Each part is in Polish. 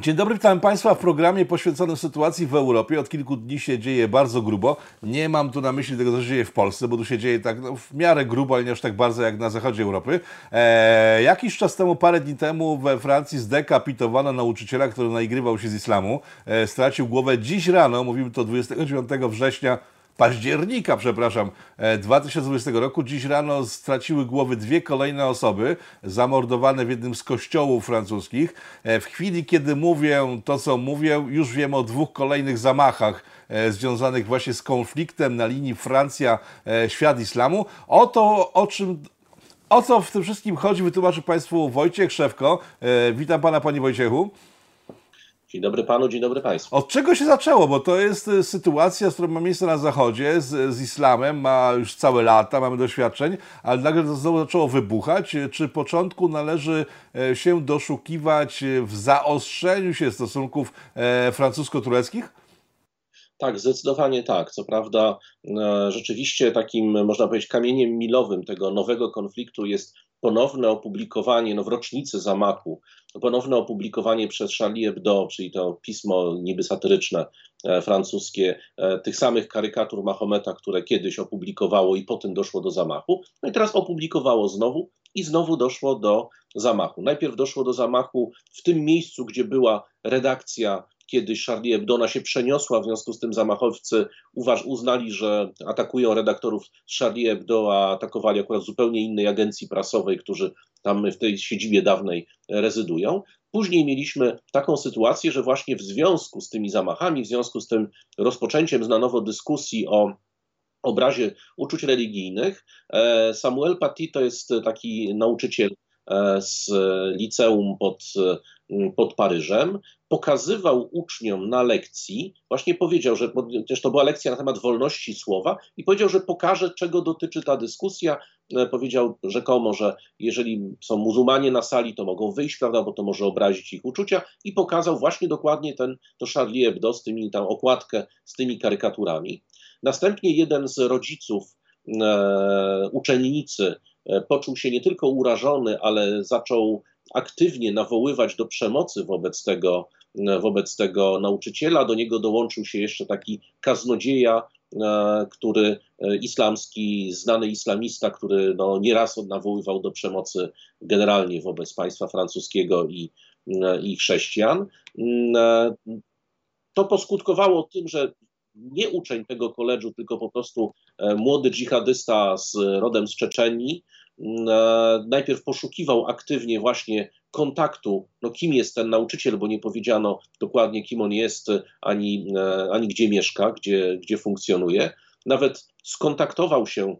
Dzień dobry, witam Państwa w programie poświęconym sytuacji w Europie. Od kilku dni się dzieje bardzo grubo. Nie mam tu na myśli tego, co się dzieje w Polsce, bo tu się dzieje tak no, w miarę grubo, ale nie aż tak bardzo jak na zachodzie Europy. Eee, jakiś czas temu, parę dni temu we Francji zdekapitowano nauczyciela, który naigrywał się z islamu. Eee, stracił głowę dziś rano, mówimy to 29 września października, przepraszam, 2020 e, roku. Dziś rano straciły głowy dwie kolejne osoby zamordowane w jednym z kościołów francuskich. E, w chwili, kiedy mówię to, co mówię, już wiem o dwóch kolejnych zamachach e, związanych właśnie z konfliktem na linii Francja-Świat Islamu. O to, o czym o co w tym wszystkim chodzi, wytłumaczy Państwu Wojciech Szewko. Witam Pana, Panie Wojciechu. Dzień dobry panu, dzień dobry państwu. Od czego się zaczęło? Bo to jest y, sytuacja, z którą ma miejsce na Zachodzie, z, z islamem, ma już całe lata, mamy doświadczeń, ale nagle to znowu zaczęło wybuchać. Czy początku należy e, się doszukiwać w zaostrzeniu się stosunków e, francusko-tureckich? Tak, zdecydowanie tak. Co prawda, e, rzeczywiście takim, można powiedzieć, kamieniem milowym tego nowego konfliktu jest ponowne opublikowanie, no w rocznicy zamachu, ponowne opublikowanie przez Charlie Hebdo, czyli to pismo niby satyryczne e, francuskie, e, tych samych karykatur Mahometa, które kiedyś opublikowało i potem doszło do zamachu. No i teraz opublikowało znowu i znowu doszło do zamachu. Najpierw doszło do zamachu w tym miejscu, gdzie była redakcja kiedy Charlie Hebdo się przeniosła, w związku z tym zamachowcy uważ, uznali, że atakują redaktorów Charlie Hebdo, a atakowali akurat zupełnie innej agencji prasowej, którzy tam w tej siedzibie dawnej rezydują. Później mieliśmy taką sytuację, że właśnie w związku z tymi zamachami, w związku z tym rozpoczęciem na nowo dyskusji o obrazie uczuć religijnych, e, Samuel Paty to jest taki nauczyciel e, z liceum pod pod Paryżem, pokazywał uczniom na lekcji, właśnie powiedział, że też to była lekcja na temat wolności słowa i powiedział, że pokaże, czego dotyczy ta dyskusja. E, powiedział rzekomo, że jeżeli są muzułmanie na sali, to mogą wyjść, prawda, bo to może obrazić ich uczucia i pokazał właśnie dokładnie ten, to Charlie Hebdo z tymi, tam okładkę z tymi karykaturami. Następnie jeden z rodziców e, uczennicy e, poczuł się nie tylko urażony, ale zaczął aktywnie nawoływać do przemocy wobec tego, wobec tego nauczyciela. Do niego dołączył się jeszcze taki kaznodzieja, e, który e, islamski, znany islamista, który no, nieraz nawoływał do przemocy generalnie wobec państwa francuskiego i, e, i chrześcijan. Mm, to poskutkowało tym, że nie uczeń tego koledżu, tylko po prostu młody dżihadysta z rodem z Czeczenii, e, najpierw poszukiwał aktywnie właśnie kontaktu, no kim jest ten nauczyciel, bo nie powiedziano dokładnie kim on jest, ani, e, ani gdzie mieszka, gdzie, gdzie funkcjonuje. Nawet skontaktował się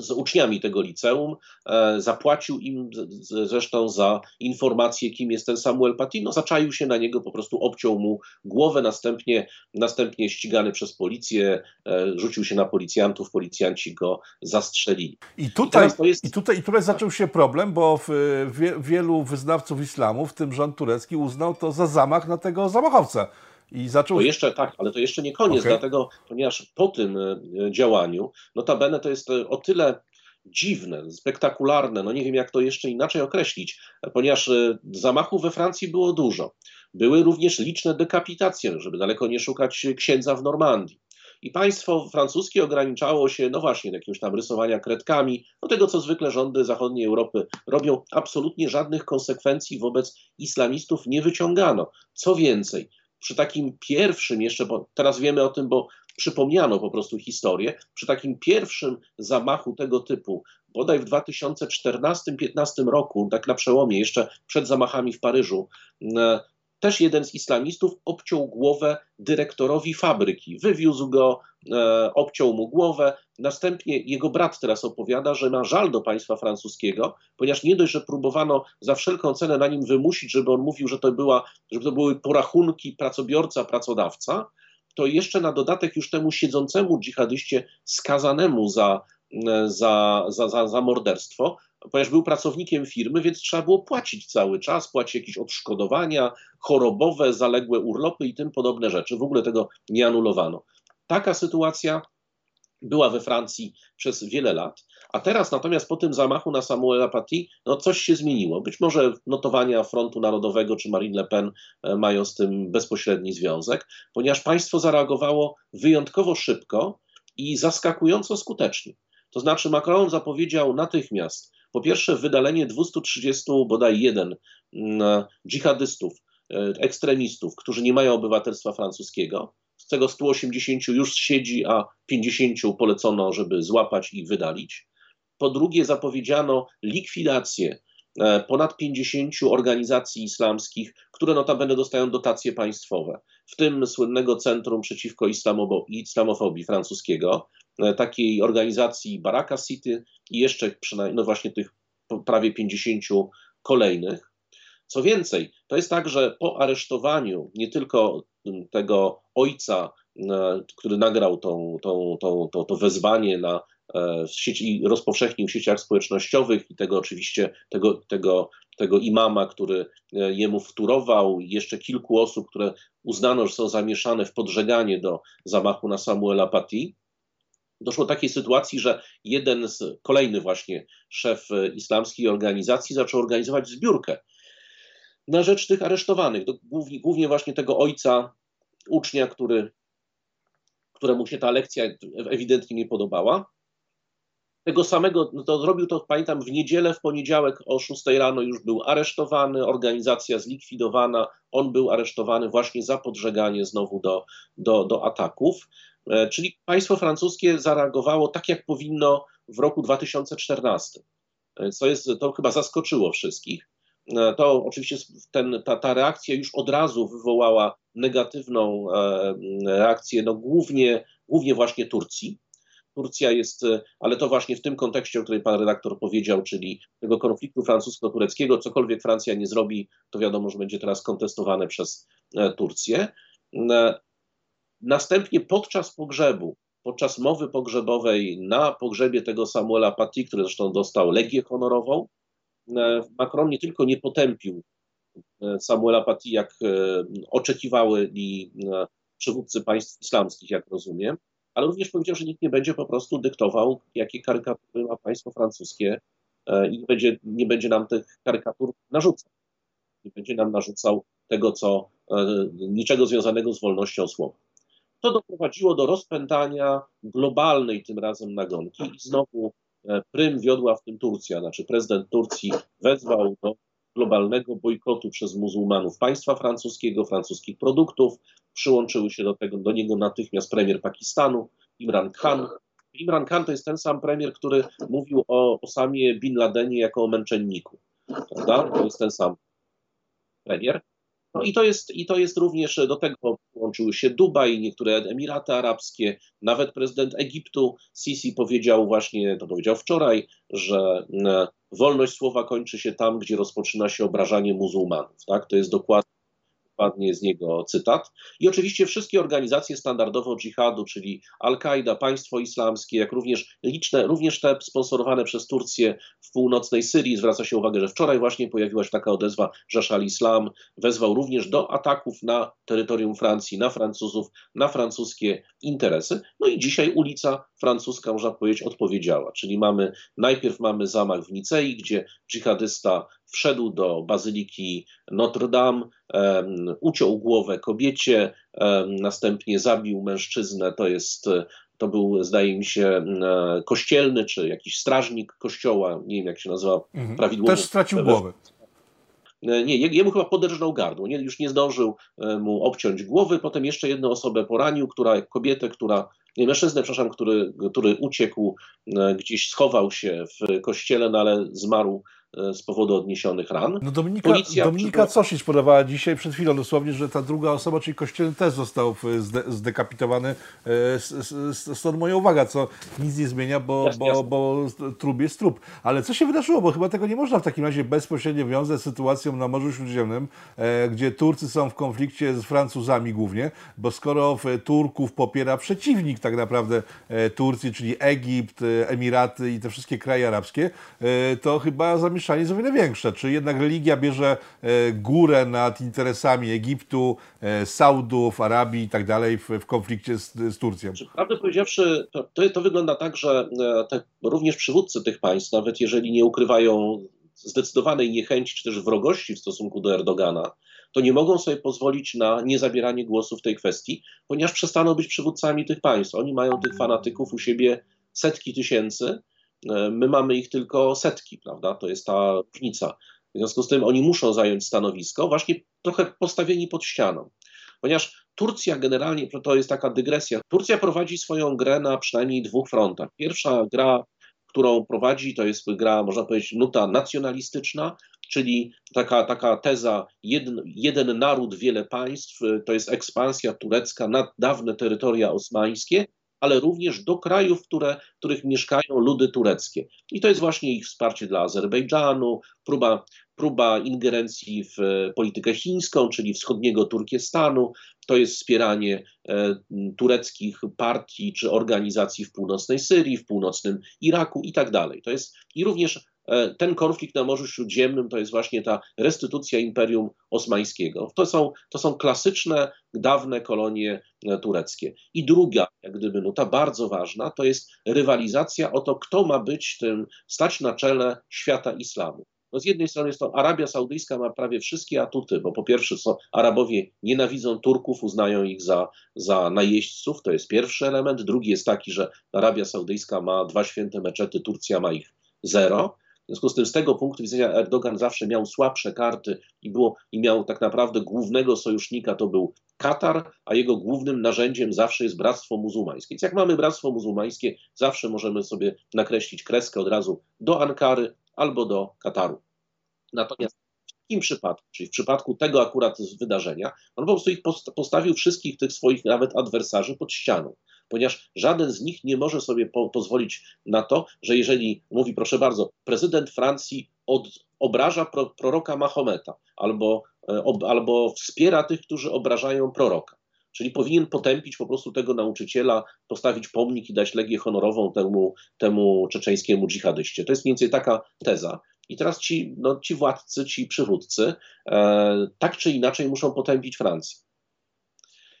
z uczniami tego liceum, e, zapłacił im zresztą za informację, kim jest ten Samuel Patino, zaczaił się na niego, po prostu obciął mu głowę, następnie, następnie ścigany przez policję, e, rzucił się na policjantów, policjanci go zastrzelili. I tutaj, I jest... i tutaj, i tutaj zaczął się problem, bo w, wie, wielu wyznawców islamu, w tym rząd turecki, uznał to za zamach na tego zamachowca. I zaczął... To jeszcze tak, ale to jeszcze nie koniec, okay. dlatego, ponieważ po tym e, działaniu, notabene to jest e, o tyle dziwne, spektakularne, no nie wiem jak to jeszcze inaczej określić, ponieważ e, zamachów we Francji było dużo. Były również liczne dekapitacje, żeby daleko nie szukać księdza w Normandii. I państwo francuskie ograniczało się, no właśnie, do jakiegoś tam rysowania kredkami, do tego, co zwykle rządy zachodniej Europy robią. Absolutnie żadnych konsekwencji wobec islamistów nie wyciągano. Co więcej, przy takim pierwszym jeszcze, bo teraz wiemy o tym, bo przypomniano po prostu historię, przy takim pierwszym zamachu tego typu, bodaj w 2014-2015 roku, tak na przełomie, jeszcze przed zamachami w Paryżu, też jeden z islamistów obciął głowę dyrektorowi fabryki. Wywiózł go, e, obciął mu głowę. Następnie jego brat teraz opowiada, że ma żal do państwa francuskiego, ponieważ nie dość, że próbowano za wszelką cenę na nim wymusić, żeby on mówił, że to, była, że to były porachunki pracobiorca, pracodawca, to jeszcze na dodatek już temu siedzącemu dżihadyście skazanemu za, za, za, za, za morderstwo ponieważ był pracownikiem firmy, więc trzeba było płacić cały czas, płacić jakieś odszkodowania chorobowe, zaległe urlopy i tym podobne rzeczy. W ogóle tego nie anulowano. Taka sytuacja była we Francji przez wiele lat. A teraz natomiast po tym zamachu na Samuela Paty, no coś się zmieniło. Być może notowania Frontu Narodowego czy Marine Le Pen e, mają z tym bezpośredni związek, ponieważ państwo zareagowało wyjątkowo szybko i zaskakująco skutecznie. To znaczy Macron zapowiedział natychmiast po pierwsze wydalenie 230 bodaj jeden mm, dżihadystów, e, ekstremistów, którzy nie mają obywatelstwa francuskiego, z tego 180 już siedzi, a 50 polecono, żeby złapać i wydalić. Po drugie, zapowiedziano likwidację e, ponad 50 organizacji islamskich, które notabene dostają dotacje państwowe, w tym słynnego Centrum Przeciwko Islamofobii francuskiego, takiej organizacji Baraka City i jeszcze przynajmniej, no właśnie tych prawie 50 kolejnych. Co więcej, to jest tak, że po aresztowaniu nie tylko tego ojca, e, który nagrał tą, tą, tą, to, to wezwanie na e, sieci, rozpowszechnił w sieciach społecznościowych i tego oczywiście, tego, tego, tego imama, który e, jemu wturował, i jeszcze kilku osób, które uznano, że są zamieszane w podżeganie do zamachu na Samuela Paty. Doszło do takiej sytuacji, że jeden z, kolejny właśnie szef islamskiej organizacji zaczął organizować zbiórkę na rzecz tych aresztowanych, głównie, głównie właśnie tego ojca ucznia, który, któremu się ta lekcja ewidentnie nie podobała. Tego samego, no to zrobił to, pamiętam, w niedzielę, w poniedziałek o 6 rano już był aresztowany, organizacja zlikwidowana, on był aresztowany właśnie za podżeganie znowu do, do, do ataków. E, czyli państwo francuskie zareagowało tak, jak powinno w roku 2014, e, co jest, to chyba zaskoczyło wszystkich. E, to oczywiście ten, ta, ta reakcja już od razu wywołała negatywną reakcję, no głównie, głównie właśnie Turcji. Turcja jest, ale to właśnie w tym kontekście, o którym pan redaktor powiedział, czyli tego konfliktu francusko-tureckiego, cokolwiek Francja nie zrobi, to wiadomo, że będzie teraz kontestowane przez Turcję. Następnie podczas pogrzebu, podczas mowy pogrzebowej na pogrzebie tego Samuela Paty, który zresztą dostał Legię Honorową, E, Macron nie tylko nie potępił e, Samuela Paty, jak e, oczekiwały przywódcy państw islamskich, jak rozumiem, ale również powiedział, że nikt nie będzie po prostu dyktował, jakie karykatury ma państwo francuskie i nie będzie, nie będzie nam tych karykatur narzucał. Nie będzie nam narzucał tego, co niczego związanego z wolnością słowa. To doprowadziło do rozpętania globalnej tym razem nagonki i znowu E, prym wiodła w tym Turcja, znaczy prezydent Turcji wezwał do globalnego bojkotu przez muzułmanów państwa francuskiego, francuskich produktów. Przyłączyły się do, tego, do niego natychmiast premier Pakistanu, Imran Khan. Imran Khan to jest ten sam premier, który mówił o Osamie Bin Ladenie jako o męczenniku. Prawda? To jest ten sam premier. No i to jest, i to jest również, do tego połączyły się Dubaj, niektóre Emiraty Arabskie, nawet prezydent Egiptu Sisi powiedział właśnie, to powiedział wczoraj, że e, wolność słowa kończy się tam, gdzie rozpoczyna się obrażanie muzułmanów. Tak? To jest dokładnie padnie z niego cytat. I oczywiście wszystkie organizacje standardowo dżihadu, czyli Al-Kaida, Państwo Islamskie, jak również liczne, również te sponsorowane przez Turcję w północnej Syrii. Zwraca się uwagę, że wczoraj właśnie pojawiła się taka odezwa, że al-Islam wezwał również do ataków na terytorium Francji, na Francuzów, na francuskie interesy. No i dzisiaj ulica francuska, można powiedzieć, odpowiedziała. Czyli mamy, najpierw mamy zamach w Nicei, gdzie dżihadysta wszedł do bazyliki Notre Dame, uciął głowę kobiecie, następnie zabił mężczyznę, to jest to był, zdaje mi się, kościelny, czy jakiś strażnik kościoła, nie wiem jak się nazywa mhm. prawidłowo. Też stracił głowę. E, nie, jemu chyba poderżnął gardło, nie, już nie zdążył e, mu obciąć głowy, potem jeszcze jedną osobę poranił, która, kobietę, która, nie, mężczyznę, przepraszam, który, który uciekł, e, gdzieś schował się w kościele, no ale zmarł E, z powodu odniesionych ran. No Dominika, Policja Dominika Cosić podawała dzisiaj przed chwilą dosłownie, że ta druga osoba, czyli kościelny też został zde, zdekapitowany. E, stąd moja uwaga, co nic nie zmienia, bo, jasne, bo, jasne. bo trup jest trup. Ale co się wydarzyło? Bo chyba tego nie można w takim razie bezpośrednio wiązać z sytuacją na Morzu Śródziemnym, e, gdzie Turcy są w konflikcie z Francuzami głównie, bo skoro Turków popiera przeciwnik tak naprawdę Turcji, czyli Egipt, Emiraty i te wszystkie kraje arabskie, to chyba zamieszkanie zamieszanie jest o wiele większe. Czy jednak religia bierze e, górę nad interesami Egiptu, e, Saudów, Arabii i tak dalej w konflikcie z, z Turcją? Prawdę powiedziawszy, to, to, wygląda tak, że te, również przywódcy tych państw, nawet jeżeli nie ukrywają zdecydowanej niechęci czy też wrogości w stosunku do Erdogana, to nie mogą sobie pozwolić na niezabieranie głosu w tej kwestii, ponieważ przestaną być przywódcami tych państw. Oni mają tych fanatyków u siebie setki tysięcy, e, my mamy ich tylko setki, prawda? To jest ta różnica. W związku z tym oni muszą zająć stanowisko, właśnie trochę postawieni pod ścianą. Ponieważ Turcja generalnie, to jest taka dygresja, Turcja prowadzi swoją grę na przynajmniej dwóch frontach. Pierwsza gra, którą prowadzi, to jest gra, można powiedzieć, nuta nacjonalistyczna, czyli taka, taka teza jeden, jeden naród, wiele państw, to jest ekspansja turecka na dawne terytoria osmańskie, ale również do krajów, które, w których mieszkają ludy tureckie. I to jest właśnie ich wsparcie dla Azerbejdżanu, próba, próba ingerencji w politykę chińską, czyli wschodniego Turkestanu, to jest wspieranie e, tureckich partii czy organizacji w północnej Syrii, w północnym Iraku i tak dalej. To jest i również E, ten konflikt na Morzu Śródziemnym to jest właśnie ta restytucja Imperium Osmańskiego. To są, to są klasyczne, dawne kolonie e, tureckie. I druga, jak gdyby nuta bardzo ważna, to jest rywalizacja o to, kto ma być tym, stać na czele świata islamu. No z jednej strony jest to Arabia Saudyjska ma prawie wszystkie atuty, bo po pierwsze są, Arabowie nienawidzą Turków, uznają ich za, za najeźdźców, to jest pierwszy element. Drugi jest taki, że Arabia Saudyjska ma dwa święte meczety, Turcja ma ich zero. W związku z tym z tego punktu widzenia Erdogan zawsze miał słabsze karty i, było, i miał tak naprawdę głównego sojusznika to był Katar, a jego głównym narzędziem zawsze jest Bractwo Muzułmańskie. Więc jak mamy Bractwo Muzułmańskie, zawsze możemy sobie nakreślić kreskę od razu do Ankary albo do Kataru. Natomiast w takim przypadku, czyli w przypadku tego akurat wydarzenia, on po prostu ich postawił wszystkich tych swoich nawet adwersarzy pod ścianą ponieważ żaden z nich nie może sobie po, pozwolić na to, że jeżeli mówi, proszę bardzo, prezydent Francji od, obraża pro, proroka Mahometa albo, e, ob, albo wspiera tych, którzy obrażają proroka. Czyli powinien potępić po prostu tego nauczyciela, postawić pomnik i dać legię honorową temu, temu czeczeńskiemu dżihadyście. To jest mniej więcej taka teza. I teraz ci, no, ci władcy, ci przywódcy, e, tak czy inaczej muszą potępić Francję.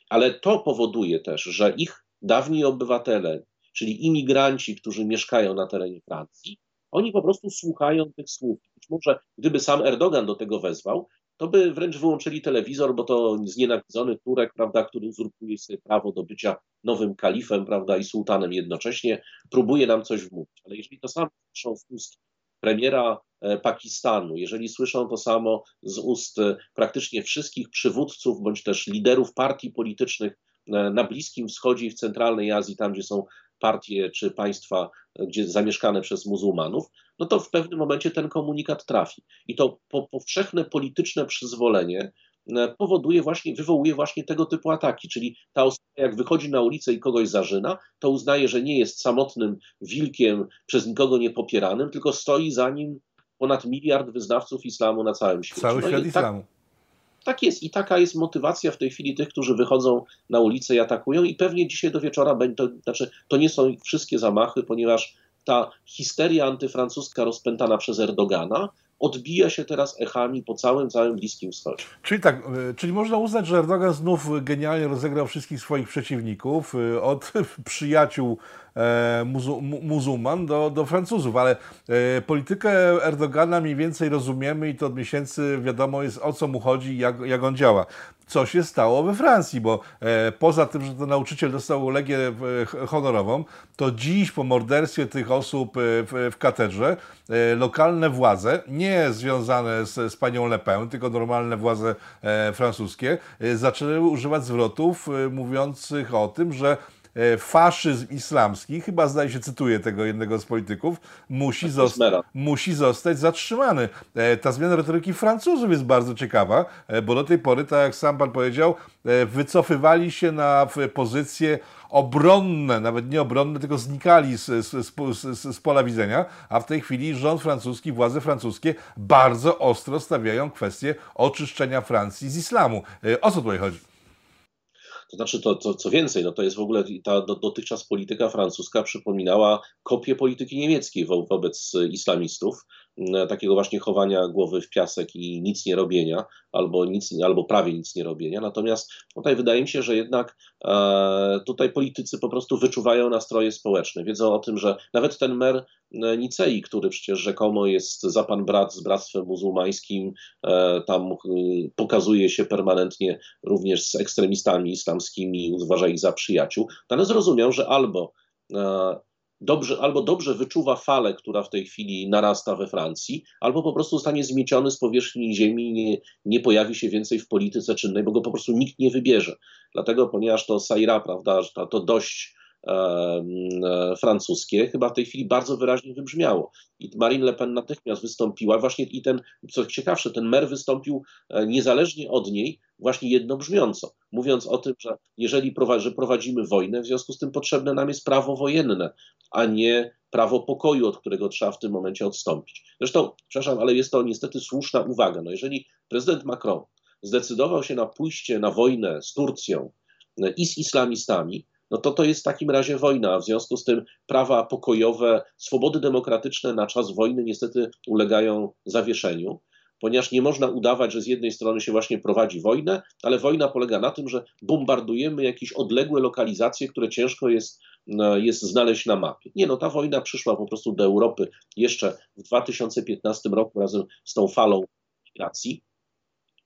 Ale to powoduje też, że ich dawni obywatele, czyli imigranci, którzy mieszkają na terenie Francji, oni po prostu słuchają tych słów. Być może gdyby sam Erdogan do tego wezwał, to by wręcz wyłączyli telewizor, bo to znienawidzony Turek, prawda, który uzurpuje sobie prawo do bycia nowym kalifem, prawda, i sułtanem jednocześnie, próbuje nam coś wmówić. Ale jeżeli to samo słyszą z ust premiera e, Pakistanu, jeżeli słyszą to samo z ust e, praktycznie wszystkich przywódców bądź też liderów partii politycznych na Bliskim Wschodzie i w centralnej Azji, tam gdzie są partie czy państwa, gdzie zamieszkane przez muzułmanów, no to w pewnym momencie ten komunikat trafi. I to powszechne polityczne przyzwolenie e, powoduje właśnie, wywołuje właśnie tego typu ataki, czyli ta osoba jak wychodzi na ulicę i kogoś zażyna, to uznaje, że nie jest samotnym wilkiem przez nikogo niepopieranym, tylko stoi za nim ponad miliard wyznawców islamu na całym świecie. Cały no świat tak, islamu. Tak jest. I taka jest motywacja w tej chwili tych, którzy wychodzą na ulicę i atakują. I pewnie dzisiaj do wieczora będzie, to znaczy to nie są wszystkie zamachy, ponieważ ta histeria antyfrancuska rozpętana przez Erdogana odbija się teraz echami po całym, całym Bliskim Wschodzie. Czyli tak, e, czyli można uznać, że Erdogan znów genialnie rozegrał wszystkich swoich przeciwników, e, od przyjaciół e, muzu, muzułman do, do Francuzów, ale politykę Erdogana mniej więcej rozumiemy i to od miesięcy wiadomo jest o co mu chodzi jak, jak on działa co się stało we Francji, bo e, poza tym, że to nauczyciel dostał legię e, honorową, to dziś po morderstwie tych osób e, w, w katedrze e, lokalne władze, nie związane z, z panią Le Pen, tylko normalne władze e, francuskie, e, zaczęły używać zwrotów mówiących o tym, że faszyzm islamski, chyba zdaje się, cytuję tego jednego z polityków, musi, zosta musi zostać zatrzymany. E, ta zmiana retoryki Francuzów jest bardzo ciekawa, e, bo do tej pory, tak jak sam pan powiedział, wycofywali się na pozycje obronne, nawet nie obronne, tylko znikali z, z, z, z, pola widzenia, a w tej chwili rząd francuski, władze francuskie bardzo ostro stawiają kwestię oczyszczenia Francji z islamu. O co tutaj chodzi? To znaczy, to, to, co więcej, no to jest w ogóle ta do, dotychczas polityka francuska przypominała kopię polityki niemieckiej wo, wobec islamistów. Takiego właśnie chowania głowy w piasek i nic nie robienia, albo, nic, albo prawie nic nie robienia. Natomiast tutaj wydaje mi się, że jednak e, tutaj politycy po prostu wyczuwają nastroje społeczne. Wiedzą o tym, że nawet ten mer Nicei, który przecież rzekomo jest za pan brat z bractwem muzułmańskim, e, tam pokazuje się permanentnie również z ekstremistami islamskimi, uważa ich za przyjaciół, ale zrozumiał, że albo dobrze, albo dobrze wyczuwa falę, która w tej chwili narasta we Francji, albo po prostu zostanie zmieciony z powierzchni ziemi i nie, nie pojawi się więcej w polityce czynnej, bo go po prostu nikt nie wybierze. Dlatego, ponieważ to Saira, prawda, to, to dość francuskie chyba w tej chwili bardzo wyraźnie wybrzmiało. I Marine Le Pen natychmiast wystąpiła, właśnie i ten, co ciekawsze, ten mer wystąpił e, niezależnie od niej, właśnie jednobrzmiąco, mówiąc o tym, że jeżeli że prowadzimy wojnę, w związku z tym potrzebne nam jest prawo wojenne, a nie prawo pokoju, od którego trzeba w tym momencie odstąpić. Zresztą, przepraszam, ale jest to niestety słuszna uwaga. No jeżeli prezydent Macron zdecydował się na pójście na wojnę z Turcją e, i z islamistami, no to to jest w takim razie wojna. W związku z tym prawa pokojowe, swobody demokratyczne na czas wojny niestety ulegają zawieszeniu ponieważ nie można udawać, że z jednej strony się właśnie prowadzi wojnę, ale wojna polega na tym, że bombardujemy jakieś odległe lokalizacje, które ciężko jest, no, jest znaleźć na mapie. Nie, no ta wojna przyszła po prostu do Europy jeszcze w 2015 roku razem z tą falą migracji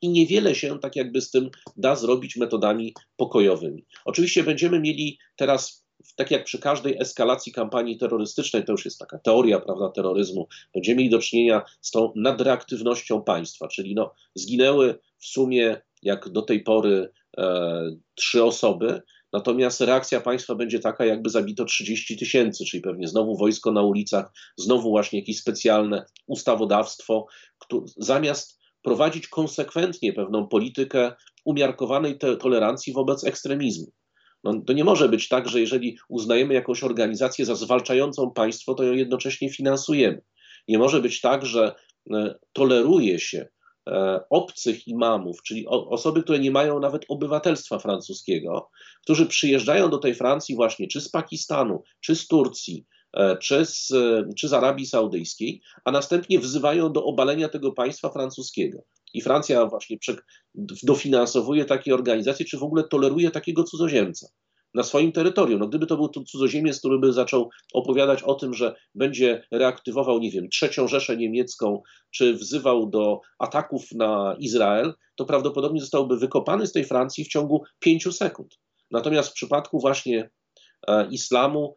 i niewiele się tak jakby z tym da zrobić metodami pokojowymi. Oczywiście będziemy mieli teraz tak jak przy każdej eskalacji kampanii terrorystycznej, to już jest taka teoria prawda, terroryzmu, będziemy mieli do czynienia z tą nadreaktywnością państwa, czyli no, zginęły w sumie jak do tej pory e, trzy osoby, natomiast reakcja państwa będzie taka, jakby zabito 30 tysięcy, czyli pewnie znowu wojsko na ulicach, znowu właśnie jakieś specjalne ustawodawstwo, które, zamiast prowadzić konsekwentnie pewną politykę umiarkowanej te tolerancji wobec ekstremizmu. No, to nie może być tak, że jeżeli uznajemy jakąś organizację za zwalczającą państwo, to ją jednocześnie finansujemy. Nie może być tak, że e, toleruje się e, obcych imamów, czyli osoby, które nie mają nawet obywatelstwa francuskiego, którzy przyjeżdżają do tej Francji właśnie czy z Pakistanu, czy z Turcji, czy z, czy z Arabii Saudyjskiej, a następnie wzywają do obalenia tego państwa francuskiego. I Francja właśnie dofinansowuje takie organizacje, czy w ogóle toleruje takiego cudzoziemca na swoim terytorium. No, gdyby to był cudzoziemiec, który by zaczął opowiadać o tym, że będzie reaktywował, nie wiem, trzecią Rzeszę Niemiecką, czy wzywał do ataków na Izrael, to prawdopodobnie zostałby wykopany z tej Francji w ciągu pięciu sekund. Natomiast w przypadku właśnie e, islamu,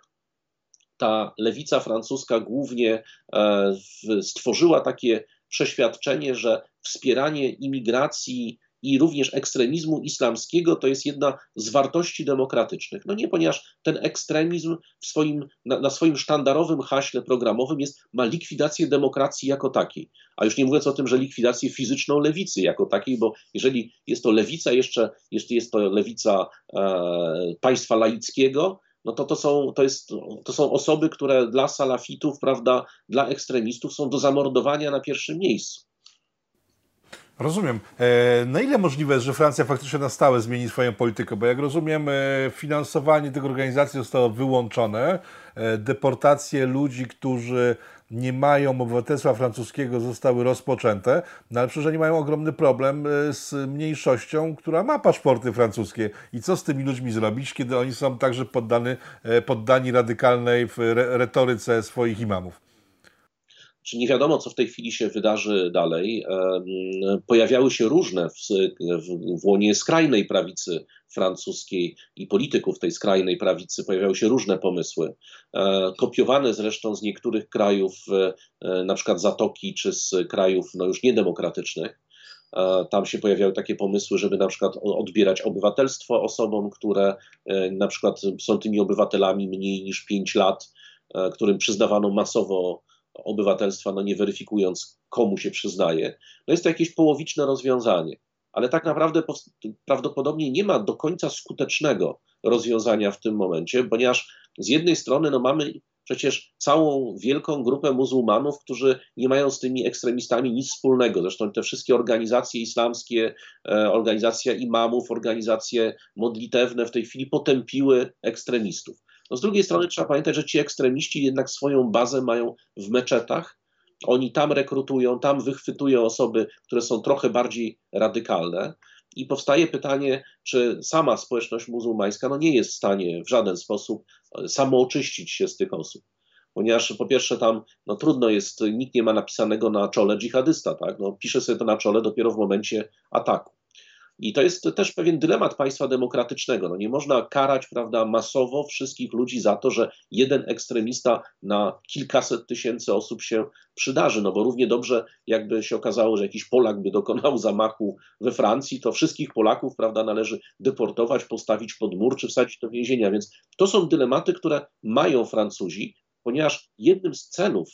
ta lewica francuska głównie e, stworzyła takie przeświadczenie, że wspieranie imigracji i również ekstremizmu islamskiego to jest jedna z wartości demokratycznych. No nie, ponieważ ten ekstremizm swoim, na, na, swoim sztandarowym haśle programowym jest, ma likwidację demokracji jako takiej. A już nie mówiąc o tym, że likwidację fizyczną lewicy jako takiej, bo jeżeli jest to lewica jeszcze, jeśli jest to lewica e, państwa laickiego, no to to są, to, jest, to są osoby, które dla salafitów, prawda, dla ekstremistów są do zamordowania na pierwszym miejscu. Rozumiem. E, na ile możliwe jest, że Francja faktycznie na stałe zmieni swoją politykę? Bo jak rozumiem, e, finansowanie tych organizacji zostało wyłączone, e, deportacje ludzi, którzy nie mają obywatelstwa francuskiego zostały rozpoczęte, no ale przecież oni mają ogromny problem z mniejszością, która ma paszporty francuskie. I co z tymi ludźmi zrobić, kiedy oni są także poddany, poddani radykalnej retoryce swoich imamów? Czy nie wiadomo, co w tej chwili się wydarzy dalej. Pojawiały się różne w, w, w łonie skrajnej prawicy francuskiej i polityków tej skrajnej prawicy pojawiały się różne pomysły, e, kopiowane zresztą z niektórych krajów, e, na przykład Zatoki, czy z krajów no już niedemokratycznych. E, tam się pojawiały takie pomysły, żeby na przykład odbierać obywatelstwo osobom, które na przykład są tymi obywatelami mniej niż 5 lat, którym przyznawano masowo obywatelstwa, no nie weryfikując, komu się przyznaje. No jest to jakieś połowiczne rozwiązanie, ale tak naprawdę prawdopodobnie nie ma do końca skutecznego rozwiązania w tym momencie, ponieważ z jednej strony no mamy przecież całą wielką grupę muzułmanów, którzy nie mają z tymi ekstremistami nic wspólnego. Zresztą te wszystkie organizacje islamskie, e, organizacja imamów, organizacje modlitewne w tej chwili potępiły ekstremistów. No z drugiej strony trzeba pamiętać, że ci ekstremiści jednak swoją bazę mają w meczetach Oni tam rekrutują, tam wychwytują osoby, które są trochę bardziej radykalne. I powstaje pytanie, czy sama społeczność muzułmańska no nie jest w stanie w żaden sposób samooczyścić się z tych osób ponieważ po pierwsze tam no, trudno jest, nikt nie ma napisanego na czole dżihadysta, tak? no, pisze sobie to na czole dopiero w momencie ataku. I to jest też pewien dylemat państwa demokratycznego. No nie można karać prawda, masowo wszystkich ludzi za to, że jeden ekstremista na kilkaset tysięcy osób się przydarzy. No bo równie dobrze, jakby się okazało, że jakiś Polak by dokonał zamachu we Francji, to wszystkich Polaków prawda, należy deportować, postawić pod mur czy wsadzić do więzienia. Więc to są dylematy, które mają Francuzi, ponieważ jednym z celów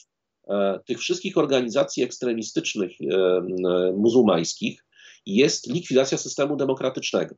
e, tych wszystkich organizacji ekstremistycznych e, e, muzułmańskich jest likwidacja systemu demokratycznego.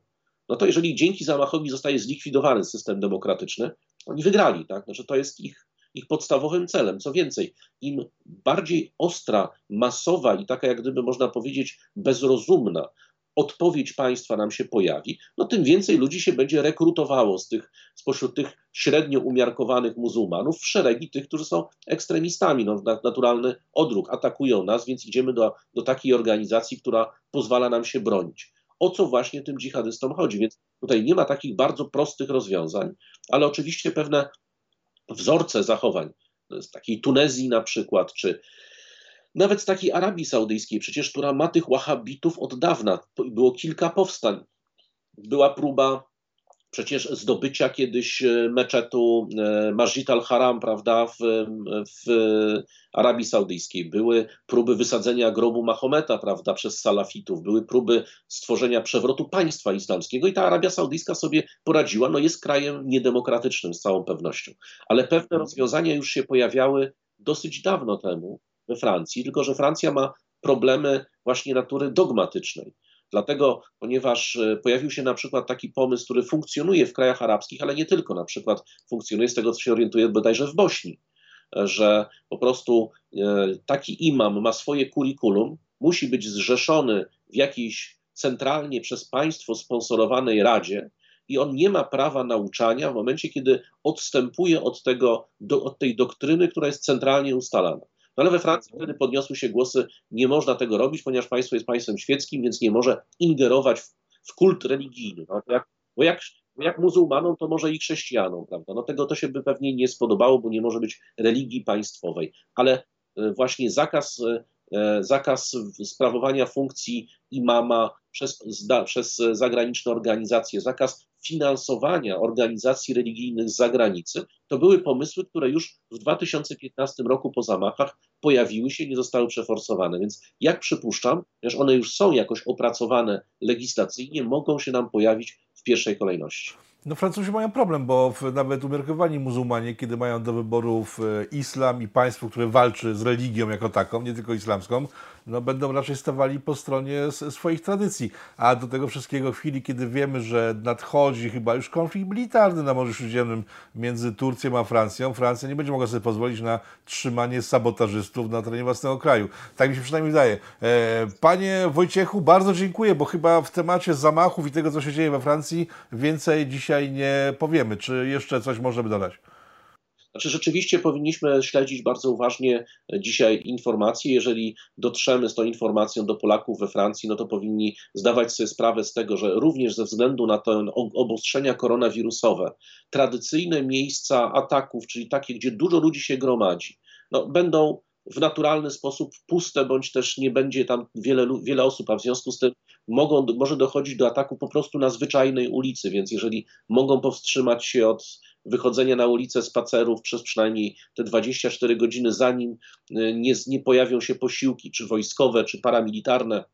No to jeżeli dzięki zamachowi zostaje zlikwidowany system demokratyczny, oni wygrali, tak? Znaczy to jest ich, ich podstawowym celem. Co więcej, im bardziej ostra, masowa i taka, jak gdyby można powiedzieć, bezrozumna odpowiedź państwa nam się pojawi, no tym więcej ludzi się będzie rekrutowało z tych, spośród tych średnio umiarkowanych muzułmanów w szeregi tych, którzy są ekstremistami. No, naturalny odruch, atakują nas, więc idziemy do, do takiej organizacji, która pozwala nam się bronić. O co właśnie tym dżihadystom chodzi? Więc tutaj nie ma takich bardzo prostych rozwiązań, ale oczywiście pewne wzorce zachowań, z takiej Tunezji na przykład, czy nawet z takiej Arabii Saudyjskiej, przecież, która ma tych wahabitów od dawna. Było kilka powstań. Była próba przecież zdobycia kiedyś e, meczetu e, Masjid al-Haram, prawda, w, w Arabii Saudyjskiej. Były próby wysadzenia grobu Mahometa, prawda, przez salafitów. Były próby stworzenia przewrotu państwa islamskiego i ta Arabia Saudyjska sobie poradziła. No jest krajem niedemokratycznym z całą pewnością. Ale pewne rozwiązania już się pojawiały dosyć dawno temu we Francji, tylko że Francja ma problemy właśnie natury dogmatycznej. Dlatego, ponieważ e, pojawił się na przykład taki pomysł, który funkcjonuje w krajach arabskich, ale nie tylko, na przykład funkcjonuje z tego, co się orientuje bodajże w Bośni, e, że po prostu e, taki imam ma swoje kurikulum, musi być zrzeszony w jakiejś centralnie przez państwo sponsorowanej radzie, i on nie ma prawa nauczania w momencie, kiedy odstępuje od, tego, do, od tej doktryny, która jest centralnie ustalana. No ale we Francji wtedy podniosły się głosy, nie można tego robić, ponieważ państwo jest państwem świeckim, więc nie może ingerować w, w kult religijny. No, jak, bo jak, jak muzułmanom, to może i chrześcijanom, prawda? No tego to się by pewnie nie spodobało, bo nie może być religii państwowej. Ale e, właśnie zakaz e, E, zakaz sprawowania funkcji imama przez, przez zagraniczne organizacje, zakaz finansowania organizacji religijnych z zagranicy, to były pomysły, które już w 2015 roku po zamachach pojawiły się nie zostały przeforsowane. Więc jak przypuszczam, że one już są jakoś opracowane legislacyjnie, mogą się nam pojawić w pierwszej kolejności. No Francuzi mają problem, bo nawet umiarkowani muzułmanie, kiedy mają do wyborów e, islam i państwo, które walczy z religią jako taką, nie tylko islamską, no, będą raczej stawali po stronie swoich tradycji. A do tego wszystkiego w chwili, kiedy wiemy, że nadchodzi chyba już konflikt militarny na Morzu Śródziemnym między Turcją a Francją, Francja nie będzie mogła sobie pozwolić na trzymanie sabotażystów na terenie własnego kraju. Tak mi się przynajmniej wydaje. E, panie Wojciechu, bardzo dziękuję, bo chyba w temacie zamachów i tego, co się dzieje we Francji, więcej dzisiaj nie powiemy. Czy jeszcze coś możemy dodać? Znaczy, rzeczywiście powinniśmy śledzić bardzo uważnie dzisiaj informacje. Jeżeli dotrzemy z tą informacją do Polaków we Francji, no to powinni zdawać sobie sprawę z tego, że również ze względu na te obostrzenia koronawirusowe, tradycyjne miejsca ataków, czyli takie, gdzie dużo ludzi się gromadzi, no, będą w naturalny sposób puste, bądź też nie będzie tam wiele, wiele osób, a w związku z tym mogą, może dochodzić do ataku po prostu na zwyczajnej ulicy, więc jeżeli mogą powstrzymać się od wychodzenia na ulicę spacerów przez przynajmniej te 24 godziny, zanim y, nie, nie pojawią się posiłki, czy wojskowe, czy paramilitarne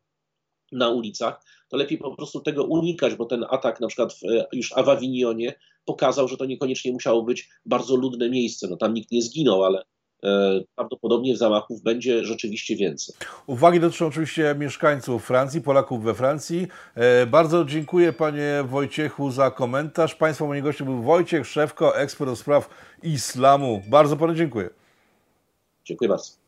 na ulicach, to lepiej po prostu tego unikać, bo ten atak na przykład w, już w Awinionie pokazał, że to niekoniecznie musiało być bardzo ludne miejsce. No tam nikt nie zginął, ale E, prawdopodobnie zamachów będzie rzeczywiście więcej. Uwagi dotyczą oczywiście mieszkańców Francji, Polaków we Francji. E, bardzo dziękuję panie Wojciechu za komentarz. Państwa moim gościem był Wojciech Szewko, ekspert do spraw islamu. Bardzo panu dziękuję. Dziękuję bardzo.